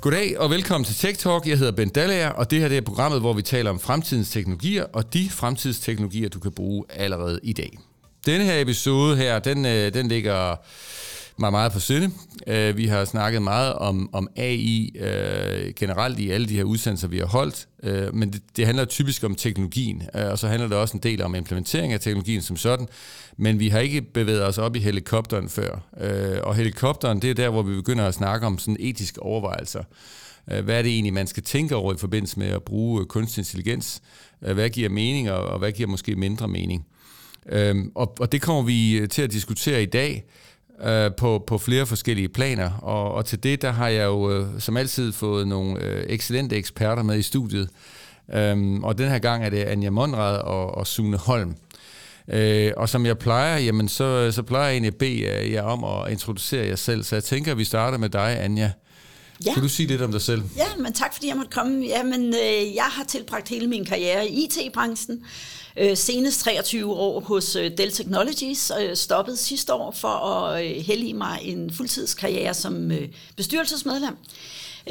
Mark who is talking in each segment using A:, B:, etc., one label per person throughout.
A: Goddag og velkommen til Tech Talk. Jeg hedder Ben Dallager, og det her det er programmet, hvor vi taler om fremtidens teknologier og de fremtidsteknologier, du kan bruge allerede i dag. Denne her episode her, den, øh, den ligger mig meget på sinde. Øh, vi har snakket meget om, om AI øh, generelt i alle de her udsendelser, vi har holdt, øh, men det, det handler typisk om teknologien, øh, og så handler det også en del om implementering af teknologien som sådan, men vi har ikke bevæget os op i helikopteren før. Øh, og helikopteren, det er der, hvor vi begynder at snakke om sådan etiske overvejelser. Øh, hvad er det egentlig, man skal tænke over i forbindelse med at bruge øh, kunstig intelligens? Øh, hvad giver mening, og hvad giver måske mindre mening? Øh, og, og det kommer vi til at diskutere i dag, øh, på, på flere forskellige planer. Og, og til det, der har jeg jo øh, som altid fået nogle øh, excellente eksperter med i studiet. Øhm, og den her gang er det Anja Monrad og, og Sune Holm. Øh, og som jeg plejer, jamen så, så plejer jeg egentlig at bede jer om at introducere jer selv. Så jeg tænker, at vi starter med dig, Anja. Ja. Kan du sige lidt om dig selv?
B: Ja, men tak fordi jeg måtte komme. Jamen, øh, jeg har tilbragt hele min karriere i IT-branchen. Øh, senest 23 år hos øh, Dell Technologies, og stoppede sidste år for at øh, hælde mig en fuldtidskarriere som øh, bestyrelsesmedlem.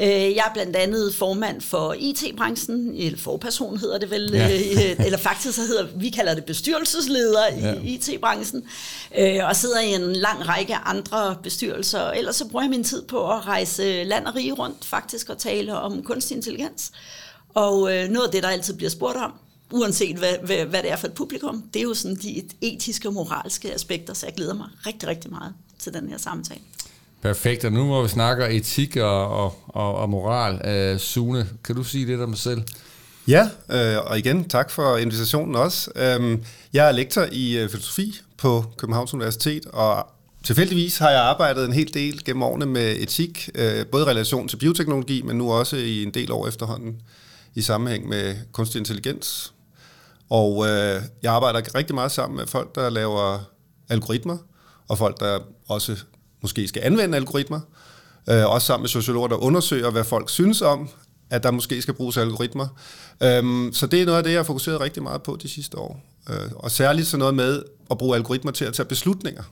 B: Øh, jeg er blandt andet formand for IT-branchen, eller forperson hedder det vel, ja. Øh, eller faktisk så hedder, vi kalder det bestyrelsesleder ja. i IT-branchen, øh, og sidder i en lang række andre bestyrelser. Ellers så bruger jeg min tid på at rejse land og rige rundt faktisk og tale om kunstig intelligens. Og noget af det, der altid bliver spurgt om, uanset hvad, hvad, hvad det er for et publikum, det er jo sådan de etiske og moralske aspekter, så jeg glæder mig rigtig, rigtig meget til den her samtale.
A: Perfekt, og nu må vi snakke etik og, og, og, og moral. Uh, Sune, kan du sige lidt om dig selv?
C: Ja, øh, og igen tak for invitationen også. Øhm, jeg er lektor i øh, filosofi på Københavns Universitet, og tilfældigvis har jeg arbejdet en hel del gennem årene med etik, øh, både i relation til bioteknologi, men nu også i en del år efterhånden i sammenhæng med kunstig intelligens. Og øh, jeg arbejder rigtig meget sammen med folk, der laver algoritmer, og folk, der også måske skal anvende algoritmer. Øh, også sammen med sociologer, der undersøger, hvad folk synes om, at der måske skal bruges algoritmer. Øh, så det er noget af det, jeg har fokuseret rigtig meget på de sidste år. Øh, og særligt så noget med at bruge algoritmer til at tage beslutninger.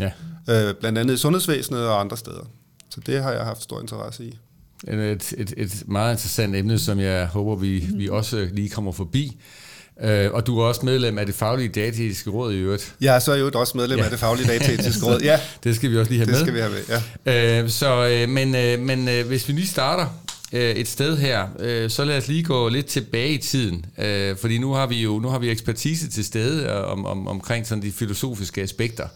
C: Ja. Øh, blandt andet i sundhedsvæsenet og andre steder. Så det har jeg haft stor interesse i.
A: Et, et, et meget interessant emne, som jeg håber, vi, vi også lige kommer forbi. Øh, og du er også medlem af det faglige dataetiske råd i øvrigt.
C: Ja, så er jeg jo også medlem ja. af det faglige dataetiske råd. Ja.
A: det skal vi også lige have
C: det
A: med.
C: Det skal vi have med, ja.
A: Øh, så, øh, men øh, men øh, hvis vi lige starter øh, et sted her, øh, så lad os lige gå lidt tilbage i tiden. Øh, fordi nu har vi jo nu har vi ekspertise til stede øh, om, om, omkring sådan de filosofiske aspekter.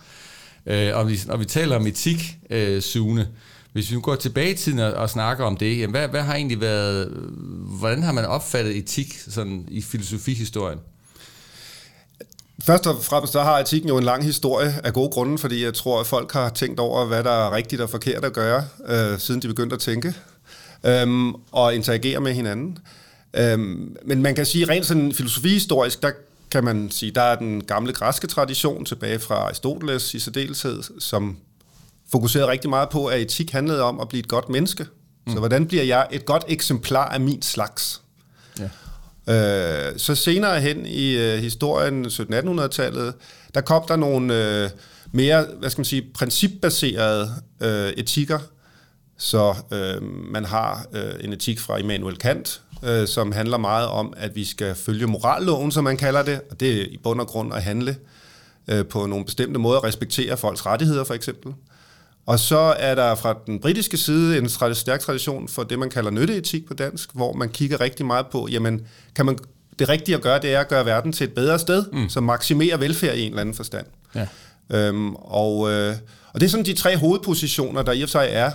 A: Øh, og, vi, og vi taler om etik, øh, Sune. Hvis vi nu går tilbage i tiden og, og snakker om det, jamen hvad, hvad har egentlig været, hvordan har man opfattet etik sådan i filosofihistorien?
C: Først og fremmest så har etikken jo en lang historie af gode grunde, fordi jeg tror, at folk har tænkt over, hvad der er rigtigt og forkert at gøre, øh, siden de begyndte at tænke øhm, og interagere med hinanden. Øhm, men man kan sige, rent sådan filosofihistorisk, der kan man sige, der er den gamle græske tradition tilbage fra Aristoteles i særdeleshed, som fokuserede rigtig meget på, at etik handlede om at blive et godt menneske. Mm. Så hvordan bliver jeg et godt eksemplar af min slags? Ja. Øh, så senere hen i øh, historien, 1700-1800-tallet, der kom der nogle øh, mere, hvad skal man sige, principbaserede øh, etikker. Så øh, man har øh, en etik fra Immanuel Kant, øh, som handler meget om, at vi skal følge moralloven, som man kalder det, og det er i bund og grund at handle øh, på nogle bestemte måder, respektere folks rettigheder for eksempel. Og så er der fra den britiske side en stærk tradition for det, man kalder nytteetik på dansk, hvor man kigger rigtig meget på, jamen, kan man, det rigtige at gøre, det er at gøre verden til et bedre sted, mm. som maksimerer velfærd i en eller anden forstand. Ja. Øhm, og, øh, og det er sådan de tre hovedpositioner, der i og for sig er.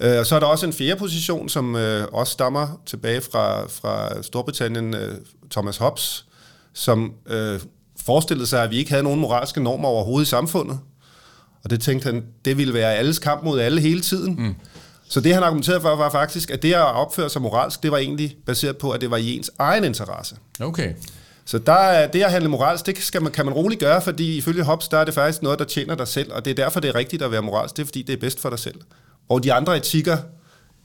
C: Øh, og så er der også en fjerde position, som øh, også stammer tilbage fra, fra Storbritannien, øh, Thomas Hobbes, som øh, forestillede sig, at vi ikke havde nogen moralske normer overhovedet i samfundet. Og det tænkte han, det ville være alles kamp mod alle hele tiden. Mm. Så det han argumenterede for var faktisk, at det at opføre sig moralsk, det var egentlig baseret på, at det var i ens egen interesse.
A: Okay.
C: Så der er, det at handle moralsk, det skal man, kan man roligt gøre, fordi ifølge Hobbes, der er det faktisk noget, der tjener dig selv, og det er derfor, det er rigtigt at være moralsk, det er fordi, det er bedst for dig selv. Og de andre etikker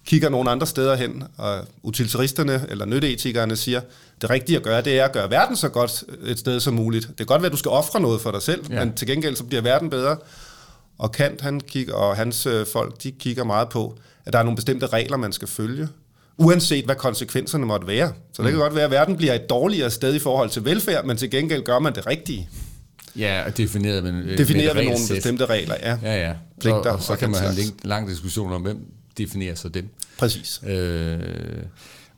C: kigger nogle andre steder hen, og utilitaristerne eller nytteetikerne siger, det rigtige at gøre, det er at gøre verden så godt et sted som muligt. Det kan godt være, at du skal ofre noget for dig selv, ja. men til gengæld så bliver verden bedre. Og Kant han kigger, og hans øh, folk, de kigger meget på, at der er nogle bestemte regler, man skal følge, uanset hvad konsekvenserne måtte være. Så det kan godt være, at verden bliver et dårligere sted i forhold til velfærd, men til gengæld gør man det rigtige.
A: Ja, og defineret med,
C: øh, defineret med, med nogle bestemte regler, ja.
A: Ja, ja. Pligter, og, og så kan man have en lang diskussion om, hvem definerer så dem.
C: Præcis. Øh,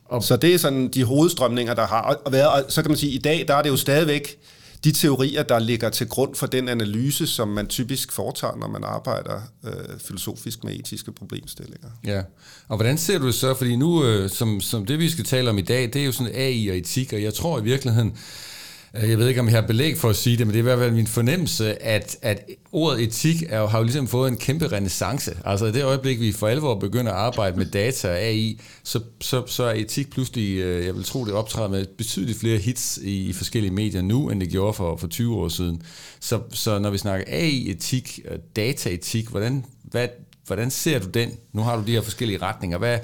C: og så det er sådan de hovedstrømninger, der har været. Og så kan man sige, at i dag der er det jo stadigvæk de teorier, der ligger til grund for den analyse, som man typisk foretager, når man arbejder øh, filosofisk med etiske problemstillinger.
A: Ja, og hvordan ser du det så? Fordi nu, øh, som, som det vi skal tale om i dag, det er jo sådan AI og etik, og jeg tror i virkeligheden, Øh, jeg ved ikke, om jeg har belæg for at sige det, men det er i hvert fald min fornemmelse, at, at ordet etik er, har jo ligesom fået en kæmpe renaissance. Altså i det øjeblik, vi for alvor begynder at arbejde med data og AI, så, så, så er etik pludselig, øh, jeg vil tro, det optræder med betydeligt flere hits i, i forskellige medier nu, end det gjorde for, for 20 år siden. Så, så når vi snakker AI-etik og dataetik, hvordan, hvad, hvordan ser du den? Nu har du de her forskellige retninger. Hvad,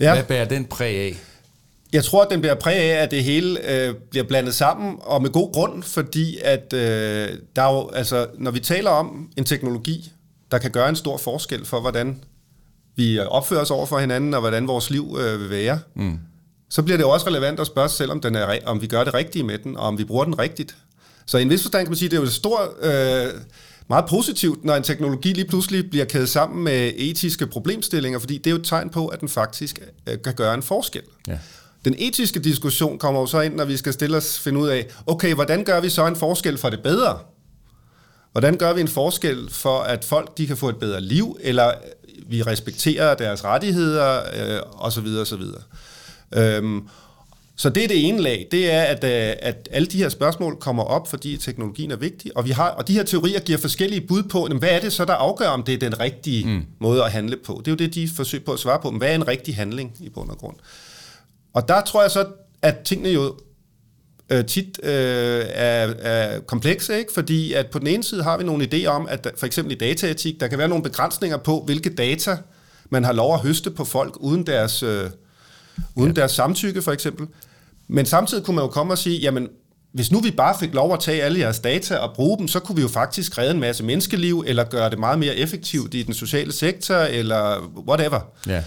A: ja. hvad bærer den præg af?
C: Jeg tror, at den bliver præget af, at det hele øh, bliver blandet sammen, og med god grund, fordi at øh, der er jo, altså, når vi taler om en teknologi, der kan gøre en stor forskel for, hvordan vi opfører os over for hinanden, og hvordan vores liv øh, vil være, mm. så bliver det jo også relevant at spørge selv, om, den er, om vi gør det rigtige med den, og om vi bruger den rigtigt. Så i en vis forstand kan man sige, at det er jo et stort... Øh, meget positivt, når en teknologi lige pludselig bliver kædet sammen med etiske problemstillinger, fordi det er jo et tegn på, at den faktisk øh, kan gøre en forskel. Ja. Den etiske diskussion kommer jo så ind, når vi skal stille os finde ud af, okay, hvordan gør vi så en forskel for det bedre? Hvordan gør vi en forskel for, at folk de kan få et bedre liv, eller vi respekterer deres rettigheder, øh, osv. osv. Øhm, så det er det ene lag, det er, at, øh, at alle de her spørgsmål kommer op, fordi teknologien er vigtig, og, vi har, og de her teorier giver forskellige bud på, hvad er det så, der afgør, om det er den rigtige mm. måde at handle på. Det er jo det, de forsøger på at svare på, men hvad er en rigtig handling i bund og grund? Og der tror jeg så, at tingene jo øh, tit øh, er, er komplekse, ikke? fordi at på den ene side har vi nogle idéer om, at for eksempel i dataetik, der kan være nogle begrænsninger på, hvilke data man har lov at høste på folk uden deres, øh, uden ja. deres samtykke for eksempel. Men samtidig kunne man jo komme og sige, jamen hvis nu vi bare fik lov at tage alle jeres data og bruge dem, så kunne vi jo faktisk redde en masse menneskeliv, eller gøre det meget mere effektivt i den sociale sektor, eller whatever. Ja.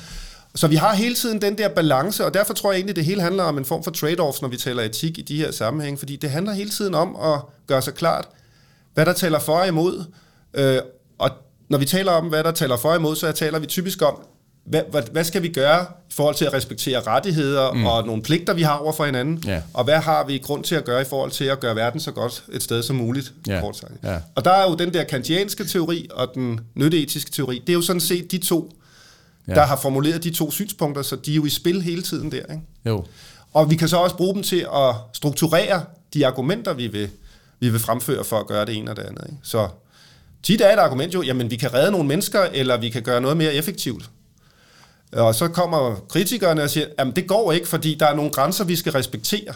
C: Så vi har hele tiden den der balance, og derfor tror jeg egentlig, det hele handler om en form for trade-offs, når vi taler etik i de her sammenhæng, fordi det handler hele tiden om at gøre sig klart, hvad der taler for og imod. Øh, og når vi taler om, hvad der taler for og imod, så taler vi typisk om, hvad, hvad, hvad skal vi gøre i forhold til at respektere rettigheder mm. og nogle pligter, vi har over for hinanden, ja. og hvad har vi grund til at gøre i forhold til at gøre verden så godt et sted som muligt, ja. kort sagt. Ja. Og der er jo den der kantianske teori og den nytteetiske teori, det er jo sådan set de to ja. der har formuleret de to synspunkter, så de er jo i spil hele tiden der. Ikke? Jo. Og vi kan så også bruge dem til at strukturere de argumenter, vi vil, vi vil fremføre for at gøre det ene og det andet. Ikke? Så tit er et argument jo, jamen vi kan redde nogle mennesker, eller vi kan gøre noget mere effektivt. Og så kommer kritikerne og siger, jamen det går ikke, fordi der er nogle grænser, vi skal respektere.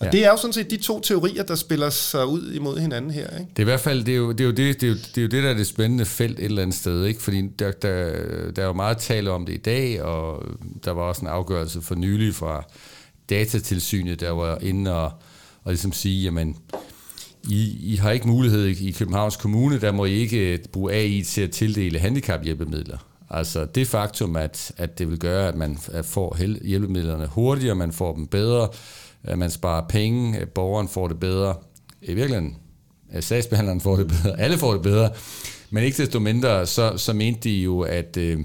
C: Og ja. det er jo sådan set de to teorier, der spiller sig ud imod hinanden her. Ikke?
A: Det er i hvert fald det, er jo, det, er jo det, det, er jo, det, er jo det, der er det spændende felt et eller andet sted. Ikke? Fordi der, der, der er jo meget tale om det i dag, og der var også en afgørelse for nylig fra datatilsynet, der var inde og, og ligesom sige, jamen, I, I har ikke mulighed i Københavns Kommune, der må I ikke bruge AI til at tildele handicaphjælpemidler. Altså det faktum, at, at det vil gøre, at man får hjælpemidlerne hurtigere, man får dem bedre, man sparer penge, borgeren får det bedre. I virkeligheden, sagsbehandleren får det bedre, alle får det bedre. Men ikke desto mindre, så, så mente de jo, at, øh,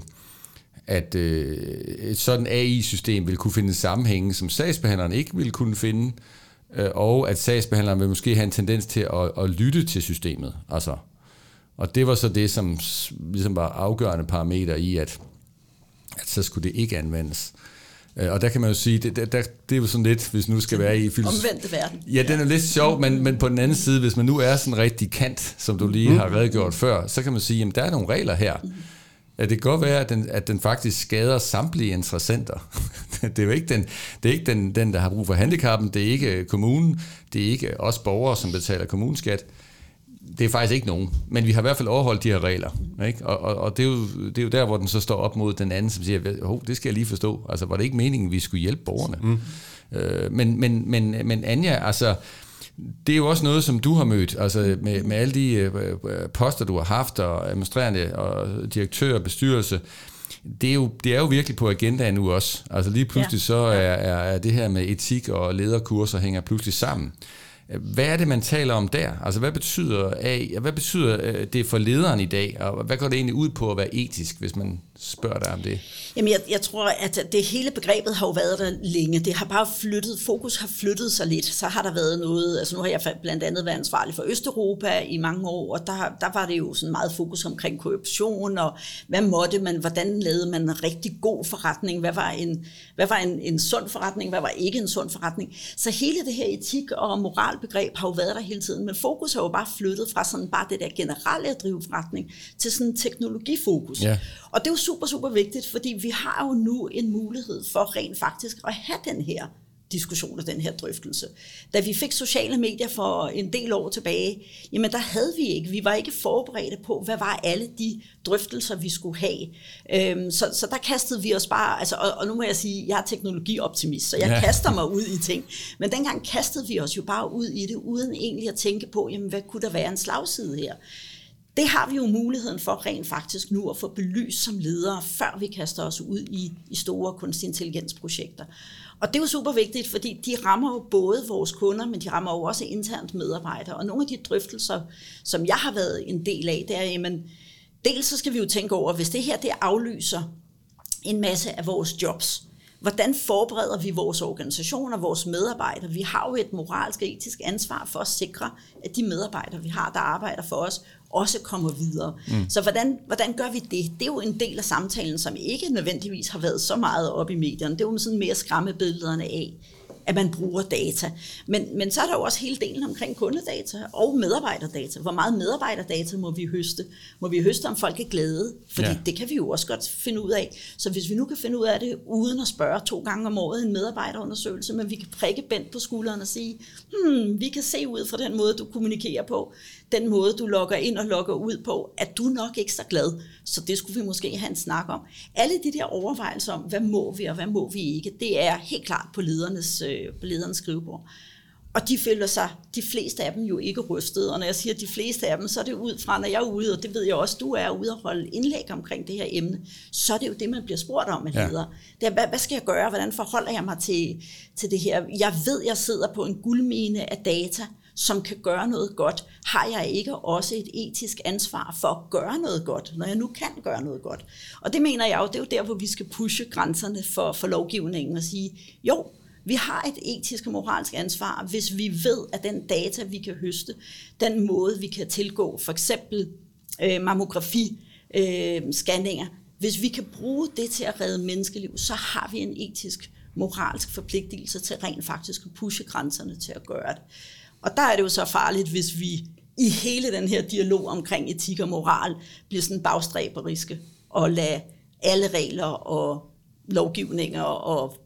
A: at øh, et sådan AI-system ville kunne finde sammenhænge, som sagsbehandleren ikke ville kunne finde, øh, og at sagsbehandleren vil måske have en tendens til at, at lytte til systemet. Altså, og det var så det, som ligesom var afgørende parameter i, at, at så skulle det ikke anvendes. Øh, og der kan man jo sige, det, det, det er jo sådan lidt, hvis nu skal være i
B: filosofi. Omvendte verden.
A: Ja, den er lidt sjov, men, men på den anden side, hvis man nu er sådan rigtig kant, som du lige mm. har redegjort før, så kan man sige, at der er nogle regler her. Mm. Ja, det kan godt være, at den, at den faktisk skader samtlige interessenter. det er jo ikke, den, det er ikke den, den, der har brug for handicappen, det er ikke kommunen, det er ikke os borgere, som betaler kommuneskat det er faktisk ikke nogen, men vi har i hvert fald overholdt de her regler. Ikke? Og, og, og det, er jo, det er jo der, hvor den så står op mod den anden, som siger, oh, det skal jeg lige forstå. Altså, var det ikke meningen, at vi skulle hjælpe borgerne? Mm. Øh, men, men, men, men Anja, altså, det er jo også noget, som du har mødt, altså med, med alle de øh, øh, poster, du har haft, og administrerende og direktør og bestyrelse. Det er, jo, det er jo virkelig på agendaen nu også. Altså lige pludselig ja. så er, er, er det her med etik og lederkurser hænger pludselig sammen. Hvad er det, man taler om der? Altså, hvad betyder, A, hvad betyder øh, det for lederen i dag, og hvad går det egentlig ud på at være etisk, hvis man spørger dig om det?
B: Jamen, jeg, jeg tror, at det hele begrebet har jo været der længe. Det har bare flyttet, fokus har flyttet sig lidt. Så har der været noget, altså nu har jeg blandt andet været ansvarlig for Østeuropa i mange år, og der, der var det jo sådan meget fokus omkring korruption, og hvad måtte man, hvordan lavede man en rigtig god forretning, hvad var en, hvad var en, en sund forretning, hvad var ikke en sund forretning. Så hele det her etik og moralbegreb har jo været der hele tiden, men fokus har jo bare flyttet fra sådan bare det der generelle at drive forretning til sådan en teknologifokus. Ja. Og det er jo super, super vigtigt, fordi vi har jo nu en mulighed for rent faktisk at have den her diskussion og den her drøftelse. Da vi fik sociale medier for en del år tilbage, jamen der havde vi ikke, vi var ikke forberedte på, hvad var alle de drøftelser, vi skulle have. Øhm, så, så der kastede vi os bare, altså, og, og nu må jeg sige, jeg er teknologioptimist, så jeg ja. kaster mig ud i ting. Men dengang kastede vi os jo bare ud i det, uden egentlig at tænke på, jamen hvad kunne der være en slagside her? Det har vi jo muligheden for rent faktisk nu at få belyst som ledere, før vi kaster os ud i, i store kunstig intelligensprojekter. Og det er jo super vigtigt, fordi de rammer jo både vores kunder, men de rammer jo også internt medarbejdere. Og nogle af de drøftelser, som jeg har været en del af, det er, jamen, dels så skal vi jo tænke over, hvis det her det aflyser en masse af vores jobs, hvordan forbereder vi vores organisationer, vores medarbejdere? Vi har jo et moralsk og etisk ansvar for at sikre, at de medarbejdere, vi har, der arbejder for os, også kommer videre. Mm. Så hvordan, hvordan gør vi det? Det er jo en del af samtalen, som ikke nødvendigvis har været så meget op i medierne. Det er jo sådan mere skræmme billederne af, at man bruger data. Men, men så er der jo også hele delen omkring kundedata og medarbejderdata. Hvor meget medarbejderdata må vi høste? Må vi høste, om folk er glade? Fordi ja. det kan vi jo også godt finde ud af. Så hvis vi nu kan finde ud af det, uden at spørge to gange om året en medarbejderundersøgelse, men vi kan prikke bent på skulderen og sige, hmm, vi kan se ud fra den måde, du kommunikerer på, den måde, du logger ind og logger ud på, at du nok ikke så glad. Så det skulle vi måske have en snak om. Alle de der overvejelser om, hvad må vi og hvad må vi ikke, det er helt klart på ledernes, øh, på ledernes skrivebord. Og de føler sig, de fleste af dem jo ikke rystet. Og når jeg siger de fleste af dem, så er det ud fra, når jeg er ude, og det ved jeg også, du er ude og holde indlæg omkring det her emne, så er det jo det, man bliver spurgt om af ledere. Ja. Det er, hvad, hvad skal jeg gøre? Hvordan forholder jeg mig til, til det her? Jeg ved, jeg sidder på en guldmine af data, som kan gøre noget godt, har jeg ikke også et etisk ansvar for at gøre noget godt, når jeg nu kan gøre noget godt. Og det mener jeg jo, det er jo der, hvor vi skal pushe grænserne for, for lovgivningen og sige, jo, vi har et etisk og moralsk ansvar, hvis vi ved, at den data, vi kan høste, den måde, vi kan tilgå, for eksempel øh, mammografi, øh, scanninger, hvis vi kan bruge det til at redde menneskeliv, så har vi en etisk, moralsk forpligtelse til rent faktisk at pushe grænserne til at gøre det. Og der er det jo så farligt, hvis vi i hele den her dialog omkring etik og moral bliver sådan bagstræberiske og lade alle regler og lovgivninger og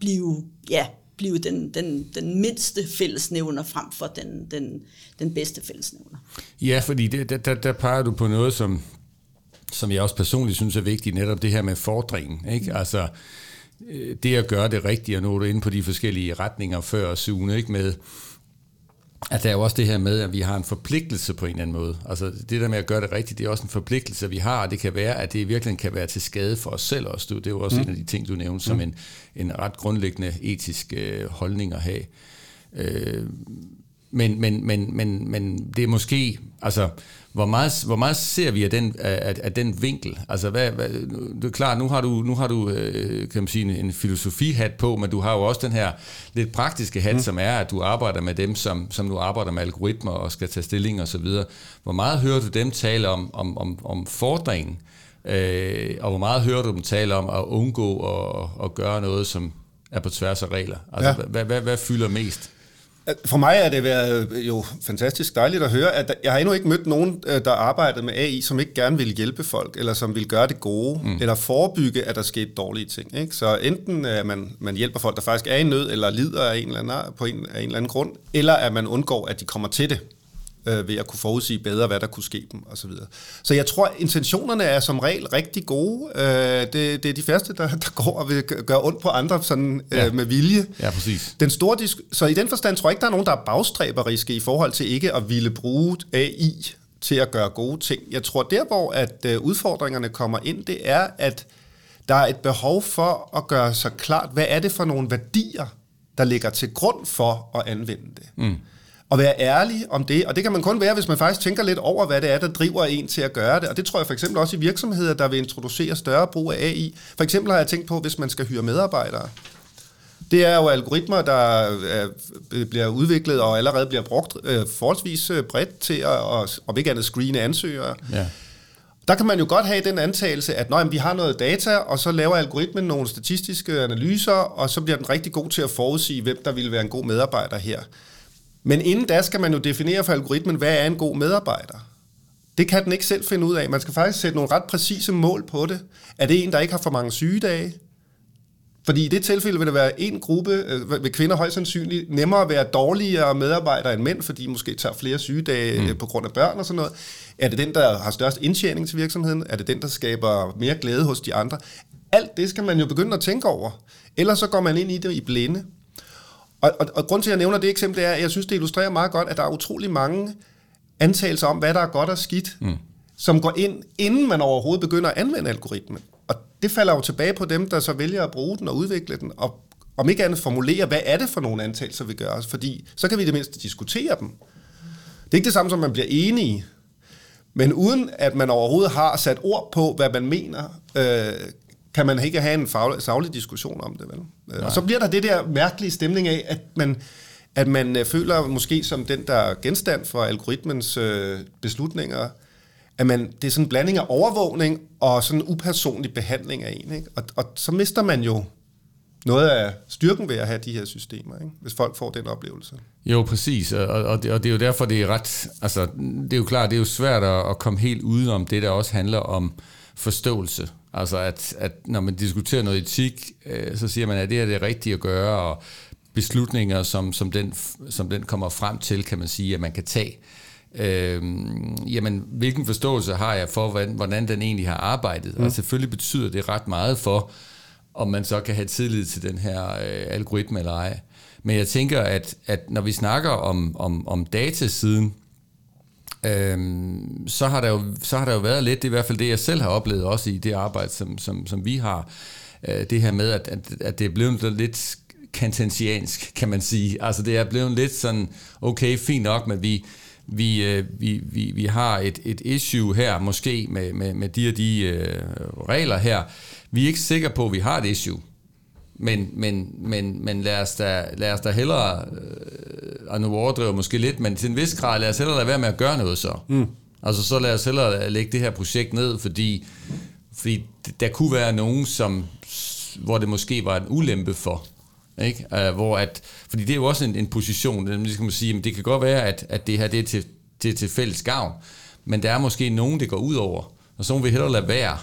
B: blive, ja, blive den, den, den mindste fællesnævner frem for den, den, den bedste fællesnævner.
A: Ja, fordi det, der, der, der peger du på noget, som, som jeg også personligt synes er vigtigt, netop det her med fordringen. Ikke? Mm. Altså, øh, det at gøre det rigtigt, og nå du inde på de forskellige retninger før og sune, ikke? med at der er jo også det her med, at vi har en forpligtelse på en eller anden måde. Altså det der med at gøre det rigtigt, det er også en forpligtelse, vi har, og det kan være, at det virkelig kan være til skade for os selv også. Det er jo også mm. en af de ting, du nævnte, som mm. en, en ret grundlæggende etisk øh, holdning at have. Øh, men, men, men, men, men det er måske, altså hvor meget, hvor meget ser vi af den, af, af den vinkel? Altså, hvad, hvad, det er klart, nu har du, nu har du øh, kan man sige, en, en filosofihat på, men du har jo også den her lidt praktiske hat, mm. som er, at du arbejder med dem, som, som nu arbejder med algoritmer og skal tage stilling og så videre. Hvor meget hører du dem tale om, om, om, om fordringen, øh, og hvor meget hører du dem tale om at undgå at, at gøre noget, som er på tværs af regler? Altså, ja. hvad, hvad, hvad fylder mest?
C: For mig er det været øh, jo fantastisk dejligt at høre, at jeg har endnu ikke mødt nogen, øh, der arbejder med AI, som ikke gerne vil hjælpe folk, eller som vil gøre det gode, mm. eller forebygge, at der sker dårlige ting. Ikke? Så enten at man, man hjælper folk, der faktisk er i nød, eller lider af en eller anden, på en, af en eller anden grund, eller at man undgår, at de kommer til det. Øh, ved at kunne forudsige bedre, hvad der kunne ske dem osv. Så, så jeg tror, intentionerne er som regel rigtig gode. Øh, det, det er de første, der, der går og vil gøre ondt på andre sådan, øh, ja. med vilje.
A: Ja, præcis.
C: Den store disk- så i den forstand tror jeg ikke, der er nogen, der er bagstræberiske i forhold til ikke at ville bruge AI til at gøre gode ting. Jeg tror, der hvor at øh, udfordringerne kommer ind, det er, at der er et behov for at gøre sig klart, hvad er det for nogle værdier, der ligger til grund for at anvende det. Mm. Og være ærlig om det, og det kan man kun være, hvis man faktisk tænker lidt over, hvad det er, der driver en til at gøre det. Og det tror jeg for eksempel også i virksomheder, der vil introducere større brug af AI. For eksempel har jeg tænkt på, hvis man skal hyre medarbejdere. Det er jo algoritmer, der bliver udviklet og allerede bliver brugt øh, forholdsvis øh, bredt til at, om ikke andet, screene ansøgere. Ja. Der kan man jo godt have den antagelse, at når vi har noget data, og så laver algoritmen nogle statistiske analyser, og så bliver den rigtig god til at forudsige, hvem der vil være en god medarbejder her. Men inden da skal man jo definere for algoritmen, hvad er en god medarbejder? Det kan den ikke selv finde ud af. Man skal faktisk sætte nogle ret præcise mål på det. Er det en, der ikke har for mange sygedage? Fordi i det tilfælde vil det være en gruppe, øh, vil kvinder højst sandsynligt nemmere være dårligere medarbejdere end mænd, fordi de måske tager flere sygedage mm. på grund af børn og sådan noget. Er det den, der har størst indtjening til virksomheden? Er det den, der skaber mere glæde hos de andre? Alt det skal man jo begynde at tænke over. Ellers så går man ind i det i blinde. Og, og, og grund til, at jeg nævner det eksempel, er, at jeg synes, det illustrerer meget godt, at der er utrolig mange antagelser om, hvad der er godt og skidt, mm. som går ind, inden man overhovedet begynder at anvende algoritmen. Og det falder jo tilbage på dem, der så vælger at bruge den og udvikle den, og om ikke andet formulere, hvad er det for nogle antagelser, vi gør os, fordi så kan vi i det mindste diskutere dem. Det er ikke det samme, som man bliver enige, men uden at man overhovedet har sat ord på, hvad man mener, øh, kan man ikke have en faglig, savlig diskussion om det. Vel? Øh, Nej. Og så bliver der det der mærkelige stemning af, at man, at man øh, føler måske som den, der er genstand for algoritmens øh, beslutninger, at man, det er sådan en blanding af overvågning og sådan en upersonlig behandling af en. Ikke? Og, og så mister man jo noget af styrken ved at have de her systemer, ikke? hvis folk får den oplevelse.
A: Jo, præcis, og, og, det, og det er jo derfor, det er ret, altså det er jo klart, det er jo svært at, at komme helt udenom det, der også handler om forståelse. Altså at, at når man diskuterer noget etik, øh, så siger man, at det er det rigtige at gøre, og beslutninger, som, som, den, som den kommer frem til, kan man sige, at man kan tage. Øh, jamen, hvilken forståelse har jeg for, hvordan, hvordan den egentlig har arbejdet? Mm. Og selvfølgelig betyder det ret meget for, om man så kan have tillid til den her øh, algoritme eller ej. Men jeg tænker, at, at når vi snakker om, om, om datasiden, øhm, så, har der jo, så har der jo været lidt, det er i hvert fald det, jeg selv har oplevet også i det arbejde, som, som, som vi har, øh, det her med, at, at, at det er blevet lidt kantensiansk, kan man sige. Altså det er blevet lidt sådan, okay, fint nok, men vi, vi, øh, vi, vi, vi har et, et issue her, måske med, med, med de og de øh, regler her. Vi er ikke sikre på, at vi har et issue. Men, men, men, men lad, os da, lad os da hellere, øh, og nu overdriver måske lidt, men til en vis grad, lad os hellere lade være med at gøre noget så. Mm. Altså så lad os hellere lægge det her projekt ned, fordi, fordi der kunne være nogen, som, hvor det måske var en ulempe for. Ikke? Uh, hvor at, fordi det er jo også en, en position, det, skal man sige, men det kan godt være, at, at det her det er, til, det er til fælles gavn, men der er måske nogen, det går ud over, og så må vi hellere lade være,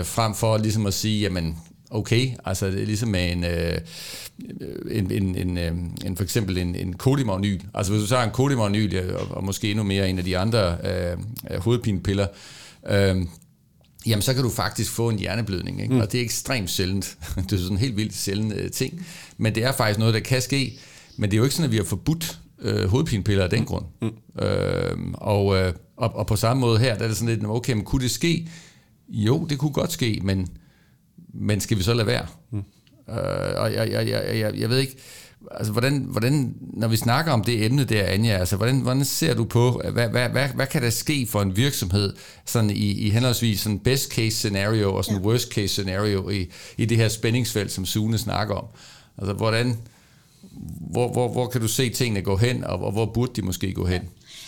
A: uh, frem for ligesom at sige, jamen okay, altså det er ligesom med en, øh, en, en, en, øh, en, for eksempel en, en kodimagnyl. Altså hvis du tager en kodimagnyl, og, og måske endnu mere en af de andre øh, hovedpinepiller, øh, jamen så kan du faktisk få en hjerneblødning. Ikke? Mm. Og det er ekstremt sjældent. det er sådan en helt vildt sjældent øh, ting. Men det er faktisk noget, der kan ske. Men det er jo ikke sådan, at vi har forbudt øh, hovedpinepiller af den mm. grund. Mm. Øh, og, øh, og, og på samme måde her, der er det sådan lidt, okay, men kunne det ske? Jo, det kunne godt ske, men, men skal vi så lade være? Mm. Øh, og jeg, jeg, jeg, jeg, jeg ved ikke, altså, hvordan, hvordan, når vi snakker om det emne der, Anja, altså, hvordan, hvordan ser du på, hvad, hvad, hvad, hvad kan der ske for en virksomhed, sådan i, i henholdsvis sådan best case scenario og sådan ja. worst case scenario i, i det her spændingsfelt, som Sune snakker om? Altså, hvordan, hvor, hvor, hvor kan du se tingene gå hen, og, og hvor burde de måske gå hen?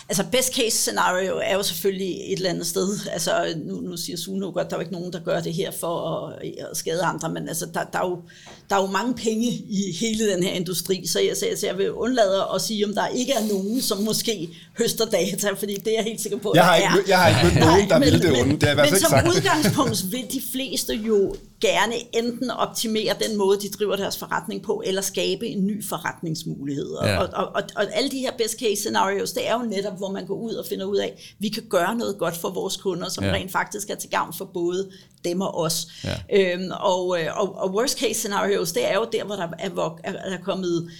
B: Altså best case scenario er jo selvfølgelig et eller andet sted. Altså nu, nu siger Sune jo godt, der er jo ikke nogen, der gør det her for at, at skade andre, men altså der, der, er jo, der er jo mange penge i hele den her industri, så jeg, så, jeg, så jeg vil undlade at sige, om der ikke er nogen, som måske høster data, fordi det er jeg helt sikker på,
C: jeg har ikke, er. Jeg har ikke mødt nogen, der vil det onde. Det er
B: men som udgangspunkt vil de fleste jo gerne enten optimere den måde, de driver deres forretning på, eller skabe en ny forretningsmulighed. Ja. Og, og, og, og alle de her best case scenarios, det er jo netop, hvor man går ud og finder ud af, at vi kan gøre noget godt for vores kunder, som ja. rent faktisk er til gavn for både dem og os. Ja. Øhm, og, øh, og, og worst case scenarios, det er jo der, hvor der er, er, er kommet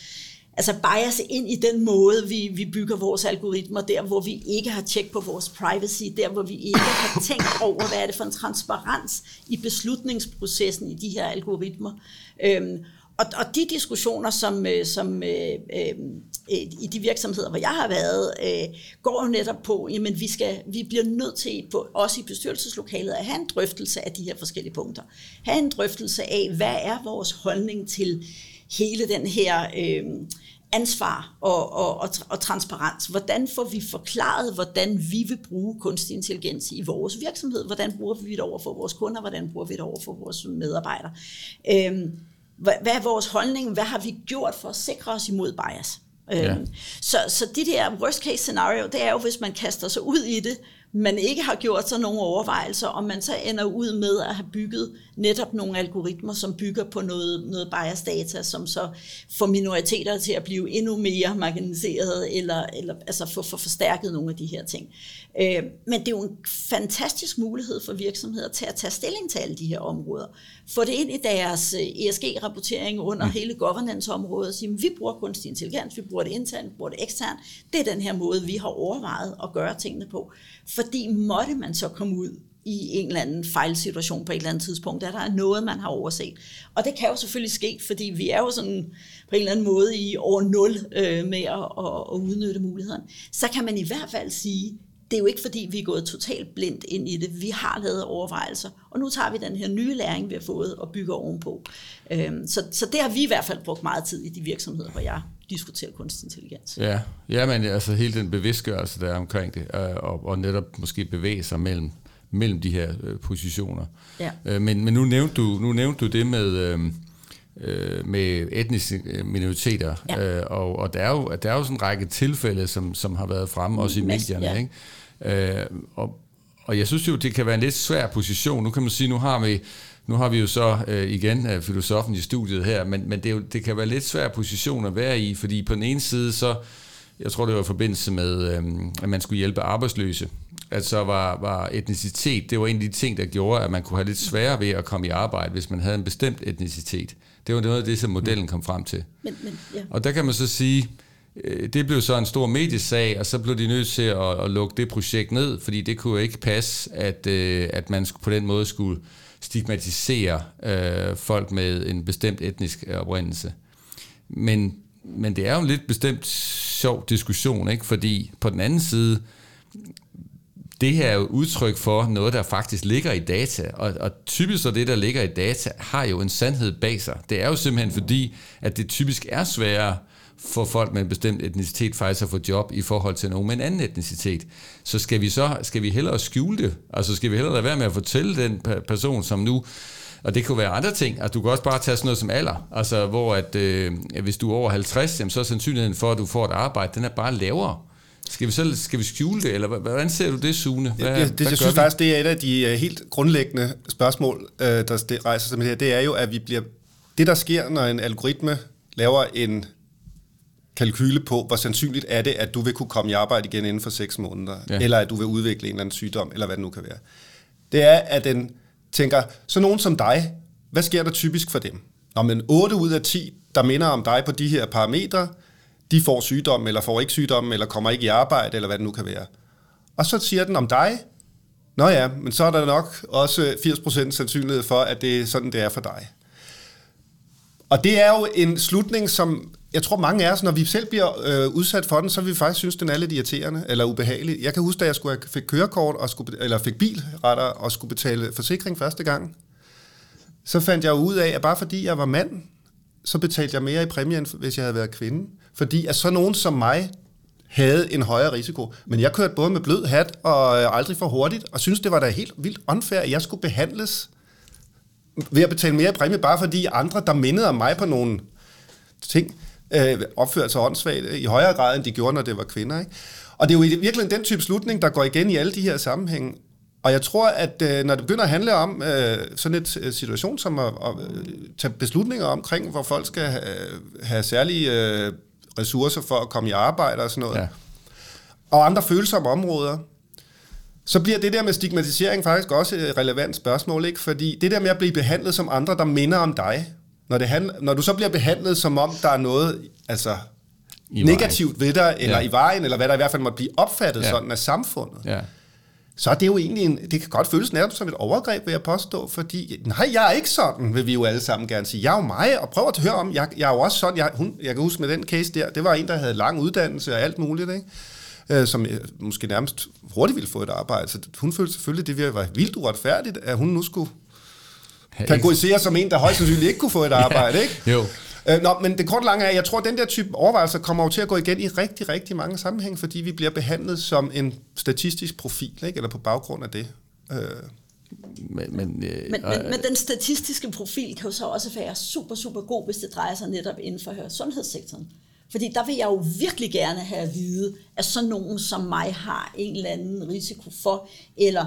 B: altså bias ind i den måde, vi, vi bygger vores algoritmer, der hvor vi ikke har tjek på vores privacy, der hvor vi ikke har tænkt over, hvad er det for en transparens i beslutningsprocessen i de her algoritmer. Øhm, og, og de diskussioner, som, øh, som øh, øh, i de virksomheder, hvor jeg har været, øh, går jo netop på, jamen vi, skal, vi bliver nødt til, på, også i bestyrelseslokalet, at have en drøftelse af de her forskellige punkter. Have en drøftelse af, hvad er vores holdning til hele den her... Øh, ansvar og, og, og, og transparens. Hvordan får vi forklaret, hvordan vi vil bruge kunstig intelligens i vores virksomhed? Hvordan bruger vi det over for vores kunder? Hvordan bruger vi det over for vores medarbejdere? Øhm, hvad, hvad er vores holdning? Hvad har vi gjort for at sikre os imod bias? Ja. Øhm, så, så det der worst case scenario, det er jo, hvis man kaster sig ud i det, man ikke har gjort sig nogle overvejelser, og man så ender ud med at have bygget netop nogle algoritmer, som bygger på noget, noget bias data, som så får minoriteter til at blive endnu mere marginaliseret, eller, eller altså få for forstærket nogle af de her ting. Øh, men det er jo en fantastisk mulighed for virksomheder til at tage stilling til alle de her områder. Få det ind i deres øh, ESG-rapportering under mm. hele governance-området og sige, vi bruger kunstig intelligens, vi bruger det internt, vi bruger det eksternt. Det er den her måde, vi har overvejet at gøre tingene på. Fordi måtte man så komme ud i en eller anden fejlsituation på et eller andet tidspunkt, at der er noget, man har overset. Og det kan jo selvfølgelig ske, fordi vi er jo sådan på en eller anden måde i over nul øh, med at, at, at udnytte muligheden. Så kan man i hvert fald sige, det er jo ikke fordi, vi er gået totalt blindt ind i det. Vi har lavet overvejelser, og nu tager vi den her nye læring, vi har fået, og bygger ovenpå. Øhm, så, så det har vi i hvert fald brugt meget tid i de virksomheder, hvor jeg diskuterer kunstig intelligens.
A: Ja, ja men altså hele den bevidstgørelse, der er omkring det, øh, og, og netop måske bevæge sig mellem, mellem de her øh, positioner. Ja. Øh, men, men nu nævnte du, nu nævnte du det med... Øh, øh, med etniske minoriteter. Ja. Øh, og, og der, er jo, der er jo sådan en række tilfælde, som, som har været fremme, også i medierne. Ja. Ikke? Øh, og, og jeg synes jo, det kan være en lidt svær position. Nu kan man sige, nu har vi, nu har vi jo så øh, igen øh, filosofen i studiet her, men, men det, er jo, det kan være lidt svær position at være i, fordi på den ene side så, jeg tror det var i forbindelse med, øh, at man skulle hjælpe arbejdsløse, at så var, var etnicitet, det var en af de ting, der gjorde, at man kunne have lidt sværere ved at komme i arbejde, hvis man havde en bestemt etnicitet. Det var noget af det, som modellen kom frem til. Men, men, ja. Og der kan man så sige, øh, det blev så en stor mediesag, og så blev de nødt til at, at lukke det projekt ned, fordi det kunne ikke passe, at, øh, at man på den måde skulle stigmatisere øh, folk med en bestemt etnisk oprindelse. Men, men det er jo en lidt bestemt sjov diskussion, ikke? fordi på den anden side, det her er jo udtryk for noget, der faktisk ligger i data, og, og typisk så det, der ligger i data, har jo en sandhed bag sig. Det er jo simpelthen fordi, at det typisk er sværere for folk med en bestemt etnicitet faktisk at få job i forhold til nogen med en anden etnicitet. Så skal vi så skal vi hellere skjule det? Altså skal vi hellere lade være med at fortælle den person, som nu og det kunne være andre ting. Altså, du kan også bare tage sådan noget som alder. Altså, hvor at, øh, hvis du er over 50, jamen, så er sandsynligheden for, at du får et arbejde, den er bare lavere. Skal vi, så, skal vi skjule det, eller hvordan ser du det, Sune? Hvad,
C: ja, det, hvad jeg synes vi? faktisk, det er et af de øh, helt grundlæggende spørgsmål, øh, der rejser sig med det her. Det er jo, at vi bliver... Det, der sker, når en algoritme laver en kalkyle på, hvor sandsynligt er det, at du vil kunne komme i arbejde igen inden for 6 måneder, ja. eller at du vil udvikle en eller anden sygdom, eller hvad det nu kan være. Det er, at den tænker, så nogen som dig, hvad sker der typisk for dem? Når men 8 ud af 10, der minder om dig på de her parametre, de får sygdom, eller får ikke sygdom, eller kommer ikke i arbejde, eller hvad det nu kan være. Og så siger den om dig, Nå ja, men så er der nok også 80% sandsynlighed for, at det er sådan, det er for dig. Og det er jo en slutning, som jeg tror mange af os, når vi selv bliver øh, udsat for den, så vil vi faktisk synes, den er lidt irriterende eller ubehagelig. Jeg kan huske, da jeg skulle fik kørekort, og skulle, eller fik bil retter, og skulle betale forsikring første gang, så fandt jeg ud af, at bare fordi jeg var mand, så betalte jeg mere i præmie, end hvis jeg havde været kvinde. Fordi at så nogen som mig havde en højere risiko. Men jeg kørte både med blød hat og øh, aldrig for hurtigt, og synes det var da helt vildt unfair, at jeg skulle behandles ved at betale mere i præmie, bare fordi andre, der mindede om mig på nogle ting, øh, opførte sig åndssvagt i højere grad, end de gjorde, når det var kvinder. Ikke? Og det er jo virkelig den type slutning, der går igen i alle de her sammenhænge. Og jeg tror, at øh, når det begynder at handle om øh, sådan et øh, situation som at, at øh, tage beslutninger omkring, hvor folk skal have, have særlige øh, ressourcer for at komme i arbejde og sådan noget, ja. og andre følsomme områder, så bliver det der med stigmatisering faktisk også et relevant spørgsmål, ikke? Fordi det der med at blive behandlet som andre, der minder om dig, når, det handler, når du så bliver behandlet som om, der er noget altså, I negativt vejen. ved dig, eller ja. i vejen, eller hvad der i hvert fald måtte blive opfattet ja. sådan af samfundet, ja. så er det jo egentlig, en, det kan godt føles nærmest som et overgreb, vil jeg påstå, fordi, nej, jeg er ikke sådan, vil vi jo alle sammen gerne sige. Jeg er jo mig, og prøv at høre om, jeg, jeg er jo også sådan, jeg, hun, jeg kan huske med den case der, det var en, der havde lang uddannelse og alt muligt, ikke? øh, som øh, måske nærmest hurtigt ville få et arbejde. Så hun følte selvfølgelig, det var vildt uretfærdigt, at hun nu skulle kategorisere som en, der højst sandsynligt ikke kunne få et arbejde. ja, ikke?
A: Jo.
C: Øh, nå, men det korte lange er, at jeg tror, at den der type overvejelser kommer jo til at gå igen i rigtig, rigtig mange sammenhæng, fordi vi bliver behandlet som en statistisk profil, ikke? eller på baggrund af det. Øh.
B: Men, men, øh, men, men, men den statistiske profil kan jo så også være super, super god, hvis det drejer sig netop inden for sundhedssektoren. Fordi der vil jeg jo virkelig gerne have at vide, at sådan nogen som mig har en eller anden risiko for, eller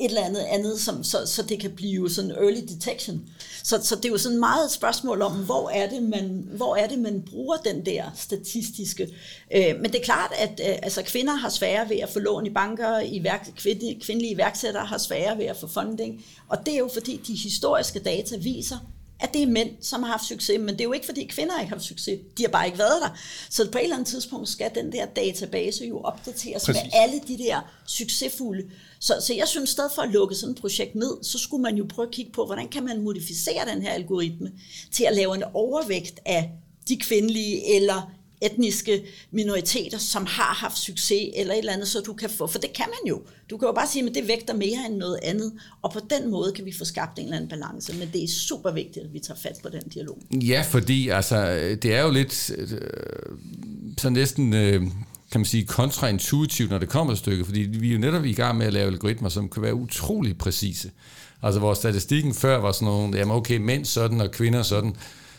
B: et eller andet andet, som, så, så det kan blive sådan early detection. Så, så det er jo sådan meget et spørgsmål om, hvor er det, man, hvor er det, man bruger den der statistiske. Øh, men det er klart, at øh, altså, kvinder har svære ved at få lån i banker, i værk, kvinde, kvindelige iværksættere har svære ved at få funding, og det er jo fordi de historiske data viser, at det er mænd, som har haft succes, men det er jo ikke, fordi kvinder ikke har haft succes. De har bare ikke været der. Så på et eller andet tidspunkt skal den der database jo opdateres Præcis. med alle de der succesfulde. Så, så jeg synes, stedet for at lukke sådan et projekt ned, så skulle man jo prøve at kigge på, hvordan kan man modificere den her algoritme til at lave en overvægt af de kvindelige eller etniske minoriteter, som har haft succes eller et eller andet, så du kan få, for det kan man jo. Du kan jo bare sige, at det vægter mere end noget andet, og på den måde kan vi få skabt en eller anden balance, men det er super vigtigt, at vi tager fat på den dialog.
A: Ja, fordi altså, det er jo lidt øh, så næsten... Øh, kan man sige, kontraintuitivt, når det kommer et stykke, fordi vi er jo netop i gang med at lave algoritmer, som kan være utrolig præcise. Altså, hvor statistikken før var sådan nogle, jamen okay, mænd sådan og kvinder sådan,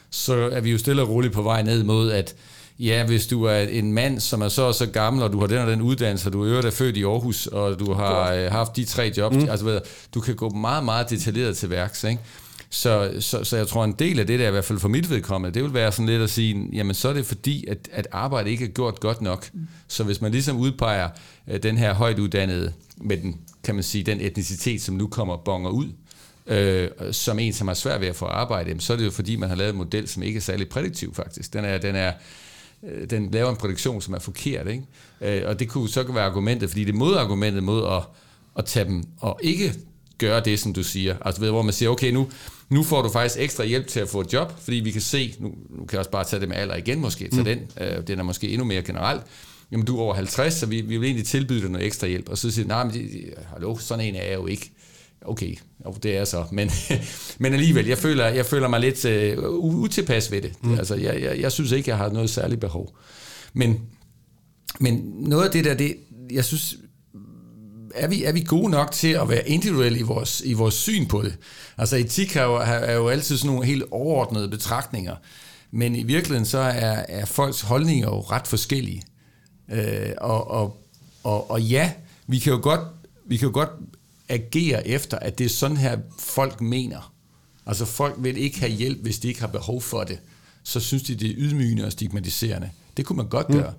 A: så er vi jo stille og roligt på vej ned mod, at Ja, hvis du er en mand, som er så og så gammel, og du har den og den uddannelse, og du er er født i Aarhus, og du har øh, haft de tre jobs, mm. altså du kan gå meget, meget detaljeret til værks, ikke? Så, så, så jeg tror, en del af det der, i hvert fald for mit vedkommende, det vil være sådan lidt at sige, jamen så er det fordi, at, at arbejde ikke er gjort godt nok. Mm. Så hvis man ligesom udpeger øh, den her højt uddannede, med den, kan man sige, den etnicitet, som nu kommer bonger ud, øh, som en, som har svært ved at få arbejde, så er det jo fordi, man har lavet en model, som ikke er særlig prædiktiv faktisk. Den er, den er, den laver en produktion, som er forkert. Ikke? Øh, og det kunne så være argumentet, fordi det er modargumentet mod at, at tage dem og ikke gøre det, som du siger. Altså hvor man siger, okay, nu, nu får du faktisk ekstra hjælp til at få et job, fordi vi kan se, nu, nu kan jeg også bare tage det med alder igen måske, tage mm. den, øh, den er måske endnu mere generelt, jamen du er over 50, så vi, vi vil egentlig tilbyde dig noget ekstra hjælp, og så siger nej, men hallo, sådan en er jeg jo ikke. Okay, jo, det er så, men, men alligevel, jeg føler, jeg føler mig lidt uh, utilpas ved det. Mm. Altså, jeg, jeg, jeg synes ikke, jeg har noget særligt behov. Men, men noget af det der, det, jeg synes, er vi, er vi gode nok til at være individuelle i vores, i vores syn på det? Altså etik er jo, er jo altid sådan nogle helt overordnede betragtninger, men i virkeligheden så er, er folks holdninger jo ret forskellige. Øh, og, og, og, og ja, vi kan jo godt, vi kan jo godt agere efter, at det er sådan her, folk mener. Altså folk vil ikke have hjælp, hvis de ikke har behov for det. Så synes de, det er ydmygende og stigmatiserende. Det kunne man godt mm. gøre.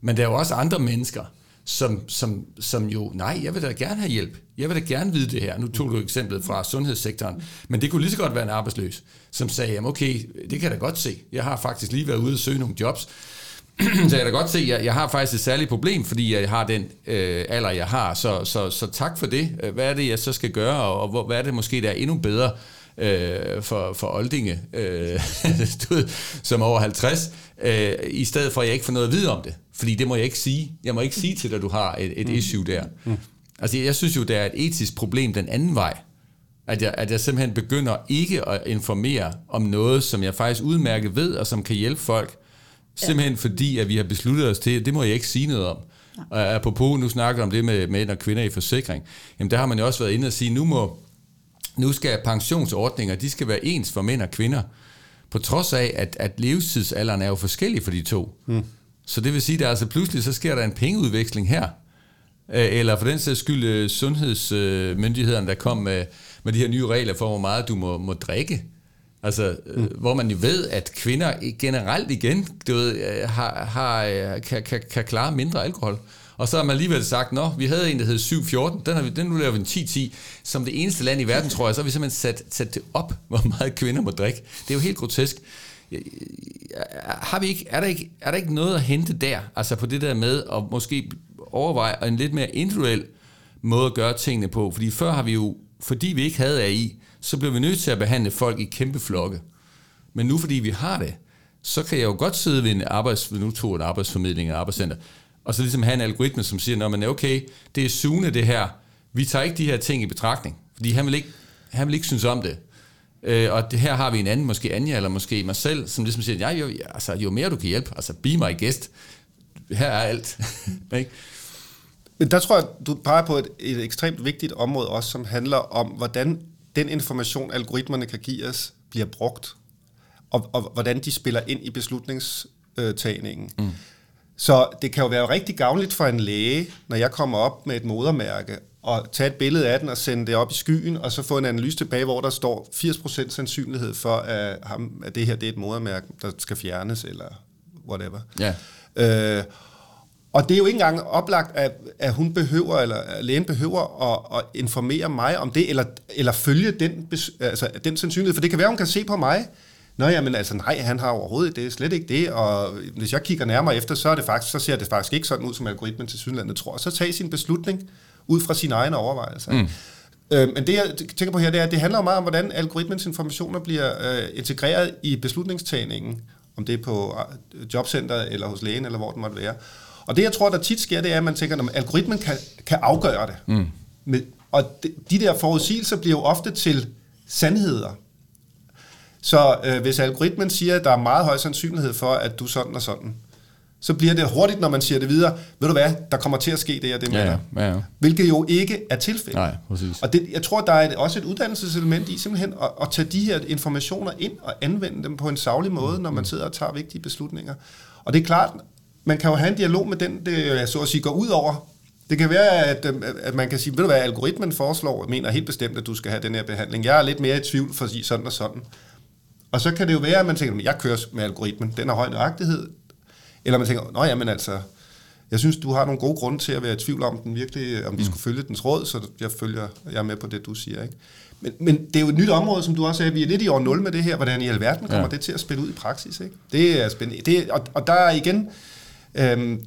A: Men der er jo også andre mennesker, som, som, som jo, nej, jeg vil da gerne have hjælp. Jeg vil da gerne vide det her. Nu tog du eksemplet fra sundhedssektoren. Men det kunne lige så godt være en arbejdsløs, som sagde, jamen okay, det kan jeg da godt se. Jeg har faktisk lige været ude og søge nogle jobs. så jeg kan da godt se, at jeg, jeg har faktisk et særligt problem, fordi jeg har den øh, alder, jeg har. Så, så, så tak for det. Hvad er det, jeg så skal gøre, og, og hvad er det måske, der er endnu bedre øh, for, for Oldinge, øh, som er over 50, øh, i stedet for, at jeg ikke får noget at vide om det. Fordi det må jeg ikke sige. Jeg må ikke sige til dig, at du har et, et mm. issue der. Mm. Altså, jeg synes jo, der er et etisk problem den anden vej. At jeg, at jeg simpelthen begynder ikke at informere om noget, som jeg faktisk udmærket ved, og som kan hjælpe folk. Simpelthen ja. fordi, at vi har besluttet os til, at det må jeg ikke sige noget om. Og apropos, nu snakker om det med mænd og kvinder i forsikring, jamen der har man jo også været inde og sige, nu må nu skal pensionsordninger, de skal være ens for mænd og kvinder, på trods af, at, at levetidsalderen er jo forskellig for de to. Mm. Så det vil sige, at altså pludselig så sker der en pengeudveksling her, eller for den sags skyld øh, sundhedsmyndighederne, der kom med, med de her nye regler for, hvor meget du må, må drikke. Altså, mm. hvor man jo ved, at kvinder generelt igen du ved, har, har, kan, kan, kan klare mindre alkohol. Og så har man alligevel sagt, nå, vi havde en, der hed 714, den, har vi, den nu laver vi en 1010. Som det eneste land i verden, tror jeg, så har vi simpelthen sat, sat det op, hvor meget kvinder må drikke. Det er jo helt grotesk. Har vi ikke, er, der ikke, er der ikke noget at hente der, altså på det der med at måske overveje en lidt mere individuel måde at gøre tingene på? Fordi før har vi jo, fordi vi ikke havde AI, så bliver vi nødt til at behandle folk i kæmpe flokke. Men nu fordi vi har det, så kan jeg jo godt sidde ved en arbejds, nu tog en arbejdsformidling og arbejdscenter, og så ligesom have en algoritme, som siger, men okay, det er Sune det her, vi tager ikke de her ting i betragtning, fordi han vil ikke, han vil ikke synes om det. Øh, og det her har vi en anden, måske Anja, eller måske mig selv, som ligesom siger, ja, jo, altså, jo mere du kan hjælpe, altså be my guest, her er alt. ikke?
C: Men der tror jeg, du peger på et, et ekstremt vigtigt område også, som handler om, hvordan den information, algoritmerne kan give os, bliver brugt, og, og hvordan de spiller ind i beslutningstagningen. Mm. Så det kan jo være rigtig gavnligt for en læge, når jeg kommer op med et modermærke, og tage et billede af den og sende det op i skyen, og så få en analyse tilbage, hvor der står 80% sandsynlighed for, at, ham, at det her det er et modermærke, der skal fjernes, eller whatever.
A: Ja.
C: Øh, og det er jo ikke engang oplagt, at, at hun behøver, eller at lægen behøver at, at informere mig om det, eller, eller følge den, altså, den sandsynlighed. For det kan være, hun kan se på mig, Nå ja, men altså nej, han har overhovedet det, er slet ikke det, og hvis jeg kigger nærmere efter, så, er det faktisk, så ser det faktisk ikke sådan ud, som algoritmen til Sydlandet tror. Så tag sin beslutning ud fra sine egne overvejelser. Mm. Øh, men det, jeg tænker på her, det er, at det handler jo meget om, hvordan algoritmens informationer bliver øh, integreret i beslutningstagningen, om det er på øh, jobcenter eller hos lægen, eller hvor det måtte være. Og det, jeg tror, der tit sker, det er, at man tænker, at algoritmen kan, kan afgøre det. Mm. Med, og de, de der forudsigelser bliver jo ofte til sandheder. Så øh, hvis algoritmen siger, at der er meget høj sandsynlighed for, at du sådan og sådan, så bliver det hurtigt, når man siger det videre, ved du hvad, der kommer til at ske det og det med
A: ja. Ja, ja.
C: Hvilket jo ikke er tilfældet.
A: Nej, præcis.
C: Og det, jeg tror, der er et, også et uddannelseselement i simpelthen at, at tage de her informationer ind og anvende dem på en savlig måde, når man sidder og tager vigtige beslutninger. Og det er klart, man kan jo have en dialog med den, det så at sige går ud over. Det kan være, at, at man kan sige, ved du hvad, algoritmen foreslår, mener helt bestemt, at du skal have den her behandling. Jeg er lidt mere i tvivl, for at sige sådan og sådan. Og så kan det jo være, at man tænker, at jeg kører med algoritmen, den har høj nøjagtighed. Eller man tænker, nå ja, men altså, jeg synes, du har nogle gode grunde til at være i tvivl om, den virkelig, om de mm. skulle følge dens råd, så jeg følger jeg er med på det, du siger. Ikke? Men, men det er jo et nyt område, som du også sagde, vi er lidt i år 0 med det her, hvordan i alverden kommer ja. det til at spille ud i praksis. Ikke? Det er spændende. Det, og, og der er igen, øhm,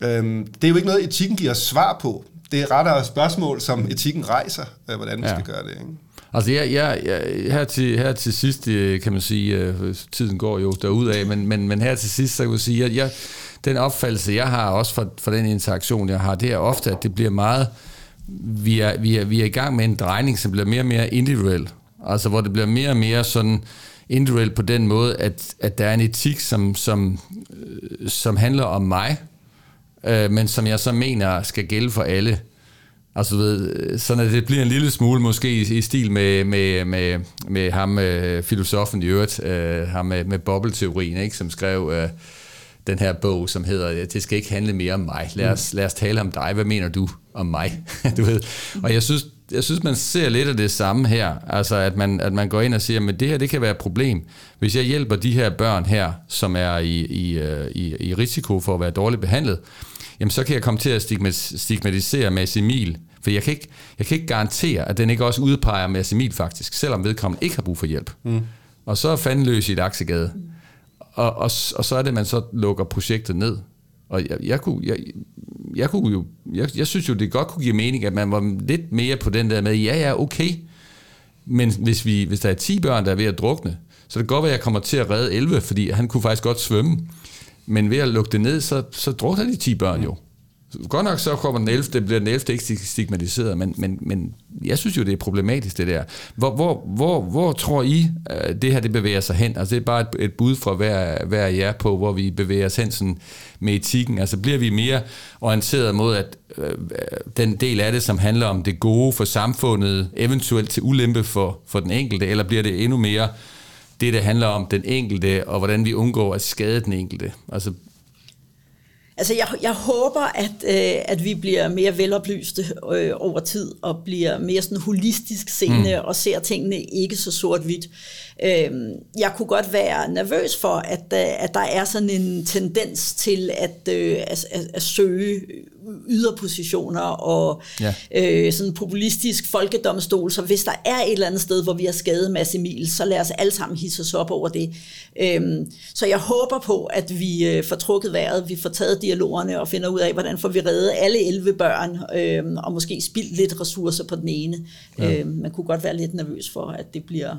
C: øhm, det er jo ikke noget, etikken giver svar på. Det er rettere spørgsmål, som etikken rejser, øh, hvordan vi ja. skal gøre det. Ikke?
A: Altså jeg, jeg, jeg, her, til, her til sidst, øh, kan man sige, øh, tiden går jo af, men, men, men her til sidst, så kan man sige, at jeg, den opfattelse, jeg har også for, for den interaktion, jeg har, det er ofte, at det bliver meget, vi er, vi er, vi er i gang med en drejning, som bliver mere og mere individuel. Altså hvor det bliver mere og mere sådan individuelt på den måde, at, at der er en etik, som, som, som handler om mig, øh, men som jeg så mener skal gælde for alle. Altså, ved, sådan at det bliver en lille smule måske i, i stil med, med, med, med ham, øh, filosofen i øvrigt, øh, ham med, med bobbelteorien, ikke, som skrev øh, den her bog, som hedder, det skal ikke handle mere om mig. Lad os, lad os tale om dig. Hvad mener du om mig? du ved. Og jeg synes, jeg synes, man ser lidt af det samme her. Altså, at man, at man går ind og siger, at det her, det kan være et problem. Hvis jeg hjælper de her børn her, som er i, i, øh, i, i risiko for at være dårligt behandlet, jamen så kan jeg komme til at stigmatisere Mads Emil, for jeg kan, ikke, jeg kan ikke garantere, at den ikke også udpeger Mads Emil faktisk, selvom vedkommende ikke har brug for hjælp. Mm. Og så er fanden løs i et aksegade. Og, og, og så er det, at man så lukker projektet ned. Og jeg, jeg, kunne, jeg, jeg, kunne jo, jeg, jeg synes jo, det godt kunne give mening, at man var lidt mere på den der med, ja, ja, okay, men hvis, vi, hvis der er 10 børn, der er ved at drukne, så det kan godt være, at jeg kommer til at redde 11, fordi han kunne faktisk godt svømme. Men ved at lukke det ned, så, så drukner de 10 børn jo. Godt nok så kommer den 11, det bliver den 11 ikke stigmatiseret, men, men, men jeg synes jo, det er problematisk det der. Hvor, hvor, hvor, hvor tror I, øh, det her det bevæger sig hen? Altså det er bare et, et bud fra hver, hver jer på, hvor vi bevæger os hen sådan med etikken. Altså bliver vi mere orienteret mod, at øh, øh, den del af det, som handler om det gode for samfundet, eventuelt til ulempe for, for den enkelte, eller bliver det endnu mere det, der handler om den enkelte, og hvordan vi undgår at skade den enkelte? Altså
B: Altså, jeg, jeg håber, at, øh, at vi bliver mere veloplyste øh, over tid, og bliver mere sådan holistisk seende, mm. og ser tingene ikke så sort-hvidt. Øh, jeg kunne godt være nervøs for, at, øh, at der er sådan en tendens til at, øh, at, at, at søge yderpositioner og ja. øh, sådan populistisk folkedomstol, så hvis der er et eller andet sted, hvor vi har skadet Mads Emil, så lad os alle sammen hisse os op over det. Øhm, så jeg håber på, at vi øh, får trukket vejret, vi får taget dialogerne og finder ud af, hvordan får vi reddet alle 11 børn, øh, og måske spildt lidt ressourcer på den ene. Ja. Øh, man kunne godt være lidt nervøs for, at det bliver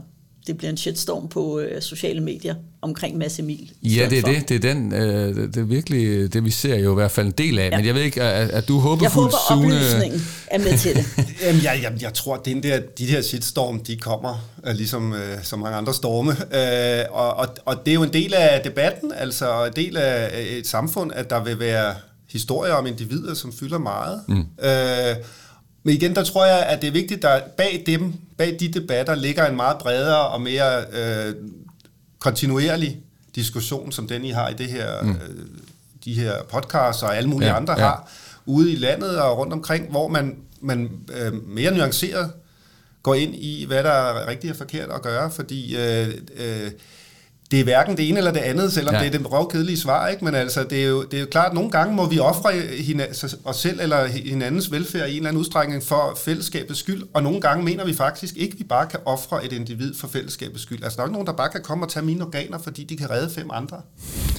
B: det bliver en shitstorm på øh, sociale medier omkring Mads Emil.
A: Ja, det er det. Det er den, øh, det er virkelig det, vi ser jo i hvert fald en del af. Ja. Men jeg ved ikke, er, er du håbefuld,
B: Jeg håber, Sune... oplysningen er med til det.
C: Jamen, jeg, jeg, jeg tror, at den der, de her shitstorm, de kommer øh, ligesom øh, så mange andre storme. Øh, og, og, og det er jo en del af debatten, altså en del af et samfund, at der vil være historier om individer, som fylder meget. Mm. Øh, men igen, der tror jeg, at det er vigtigt, at bag dem, bag de debatter, ligger en meget bredere og mere øh, kontinuerlig diskussion, som den I har i det her, mm. øh, de her podcasts og alle mulige ja, andre ja. har, ude i landet og rundt omkring, hvor man, man øh, mere nuanceret går ind i, hvad der er rigtigt og forkert at gøre, fordi øh, øh, det er hverken det ene eller det andet, selvom ja. det er det røvkedelige svar, ikke? men altså, det er, jo, det er jo klart, at nogle gange må vi ofre os selv eller hinandens velfærd i en eller anden udstrækning for fællesskabets skyld, og nogle gange mener vi faktisk ikke, at vi bare kan ofre et individ for fællesskabets skyld. Altså, der er ikke nogen, der bare kan komme og tage mine organer, fordi de kan redde fem andre.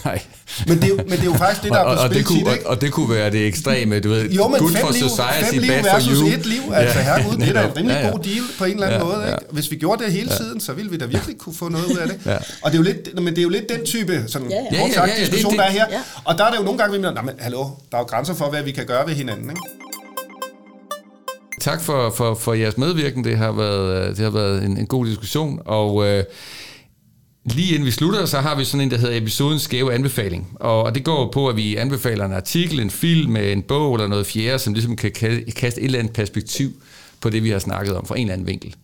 A: Nej.
C: Men det, er, men det er jo faktisk det, der
A: og,
C: er på
A: og, spil det kunne, og, og det kunne være det ekstreme, du ved,
C: jo, men
A: good
C: fem
A: for
C: liv,
A: society,
C: fem liv versus
A: for you.
C: et liv, altså ja. herregud, det er da en rimelig
A: ja, ja.
C: god deal på en eller anden
A: Ja,
C: måde. Ikke? Hvis vi gjorde det hele
A: Ja.
C: tiden, så ville vi da virkelig kunne få noget ud af det.
A: Ja.
C: Og det er jo lidt, men det er jo lidt den type sådan,
B: Ja, ja.
C: kort
A: Ja,
C: sagt,
A: ja, ja, det-
C: diskussion,
A: det-
C: der er her.
B: ja.
C: Og der er det jo nogle gange, vi mener, nej, men hallo, der er jo grænser for, hvad vi kan gøre ved hinanden. Ikke?
A: Tak for, for, for jeres medvirken. Det har været, øh, det har været en, en god diskussion. Og øh, lige inden vi slutter, så har vi sådan en, der hedder episodens skæve anbefaling. Og, og det går på, at vi anbefaler en artikel, en film, en bog eller noget fjerde, som ligesom kan ka- kaste et eller andet perspektiv på det, vi har snakket om fra en eller anden vinkel.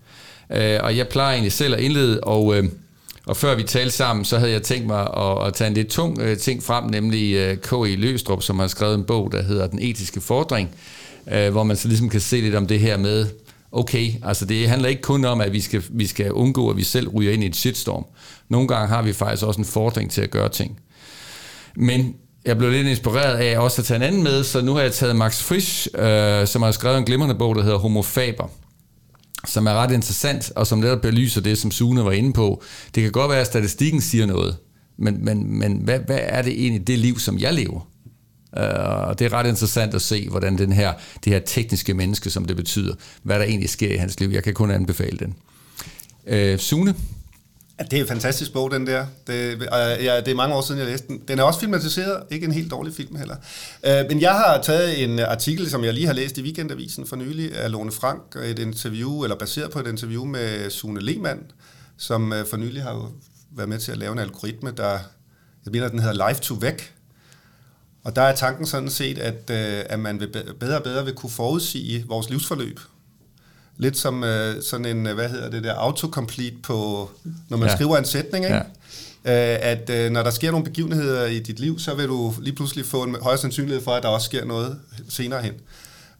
A: Øh, og jeg plejer egentlig selv at indlede, og... Og før vi talte sammen, så havde jeg tænkt mig at, at tage en lidt tung øh, ting frem, nemlig øh, K.E. Løstrup, som har skrevet en bog, der hedder Den etiske fordring, øh, hvor man så ligesom kan se lidt om det her med, okay, altså det handler ikke kun om, at vi skal, vi skal undgå, at vi selv ryger ind i et shitstorm. Nogle gange har vi faktisk også en fordring til at gøre ting. Men jeg blev lidt inspireret af også at tage en anden med, så nu har jeg taget Max Frisch, øh, som har skrevet en glimrende bog, der hedder Homofaber, som er ret interessant, og som netop belyser det, som Sune var inde på. Det kan godt være, at statistikken siger noget, men, men, men hvad, hvad er det egentlig det liv, som jeg lever? Uh, og det er ret interessant at se, hvordan den her, det her tekniske menneske, som det betyder, hvad der egentlig sker i hans liv. Jeg kan kun anbefale den. Uh, Sune?
C: Det er en fantastisk bog, den der. Det, og ja, det er mange år siden, jeg læste den. Den er også filmatiseret, ikke en helt dårlig film heller. Øh, men jeg har taget en artikel, som jeg lige har læst i Weekendavisen for nylig, af Lone Frank, et interview, eller baseret på et interview med Sune Lehmann, som øh, for nylig har jo været med til at lave en algoritme, der, jeg mener, den hedder Life to Væk. Og der er tanken sådan set, at, øh, at man vil bedre og bedre vil kunne forudsige vores livsforløb. Lidt som øh, sådan en, øh, hvad hedder det der, autocomplete på, når man
A: Ja.
C: skriver en sætning, ikke?
A: Ja.
C: Øh, at øh, når der sker nogle begivenheder i dit liv, så vil du lige pludselig få en højere sandsynlighed for, at der også sker noget senere hen.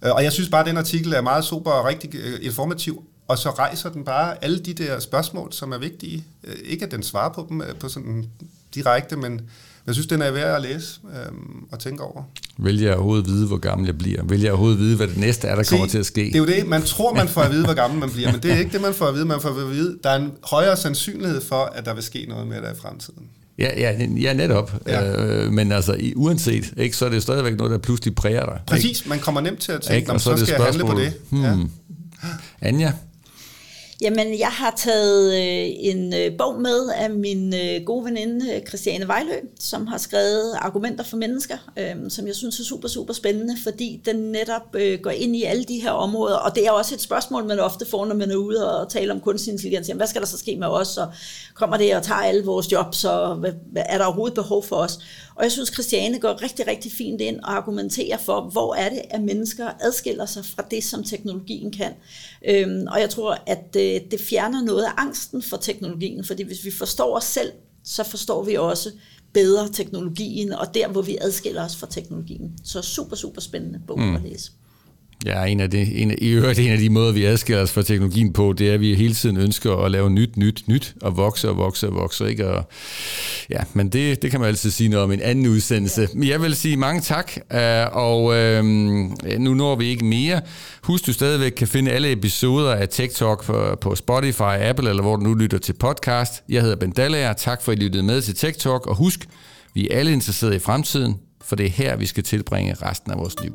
C: Øh, og jeg synes bare, at den artikel er meget super og rigtig informativ, og så rejser den bare alle de der spørgsmål, som er vigtige. Ikke at den svarer på dem på sådan direkte, men jeg synes, den er værd at læse øh, og tænke over.
A: Vil jeg overhovedet vide, hvor gammel jeg bliver? Vil jeg overhovedet vide, hvad det næste er, der kommer
C: Se,
A: til at ske?
C: Det er jo det, man tror, man får at vide, hvor gammel man bliver, men det er ikke det, man får at vide. Man får at vide, der er en højere sandsynlighed for, at der vil ske noget med dig i fremtiden.
A: Ja, ja, ja netop.
C: Ja.
A: Øh, men altså, i, uanset, ikke, så er det stadigvæk noget, der pludselig præger dig. Ikke?
C: Præcis, man kommer nemt til at tænke,
A: Ikke?
C: "Nå,
A: Og så
C: så skal jeg handle på det.
A: spørgsmålet,
C: Ja.
A: Hmm. Anja?
B: Jamen, jeg har taget øh, en øh, bog med af min øh, gode veninde øh, Christiane Vejlø, som har skrevet Argumenter for mennesker, øh, som jeg synes er super, super spændende, fordi den netop øh, går ind i alle de her områder, og det er også et spørgsmål, man ofte får, når man er ude og taler om kunstig intelligens. Jamen, hvad skal der så ske med os, og kommer det og tager alle vores jobs, og hvad, er der overhovedet behov for os? Og jeg synes, Christiane går rigtig, rigtig fint ind og argumenterer for, hvor er det, at mennesker adskiller sig fra det, som teknologien kan. Øhm, og jeg tror, at øh, det fjerner noget af angsten for teknologien, fordi hvis vi forstår os selv, så forstår vi også bedre teknologien, og der, hvor vi adskiller os fra teknologien. Så super, super spændende bog mm. at læse.
A: Ja, en af, de, en, i øvrigt en af de måder, vi adskiller os fra teknologien på, det er, at vi hele tiden ønsker at lave nyt, nyt, nyt, og vokse og vokse og vokse. Ikke? Og, ja, men det, det kan man altid sige noget om en anden udsendelse. Men jeg vil sige mange tak, øh, og øh, nu når vi ikke mere. Husk, du stadigvæk kan finde alle episoder af Tech Talk på, på Spotify, Apple, eller hvor du nu lytter til podcast. Jeg hedder Ben Dallager. Tak for, at I lyttede med til Tech Talk, og husk, vi er alle interesserede i fremtiden, for det er her, vi skal tilbringe resten af vores liv.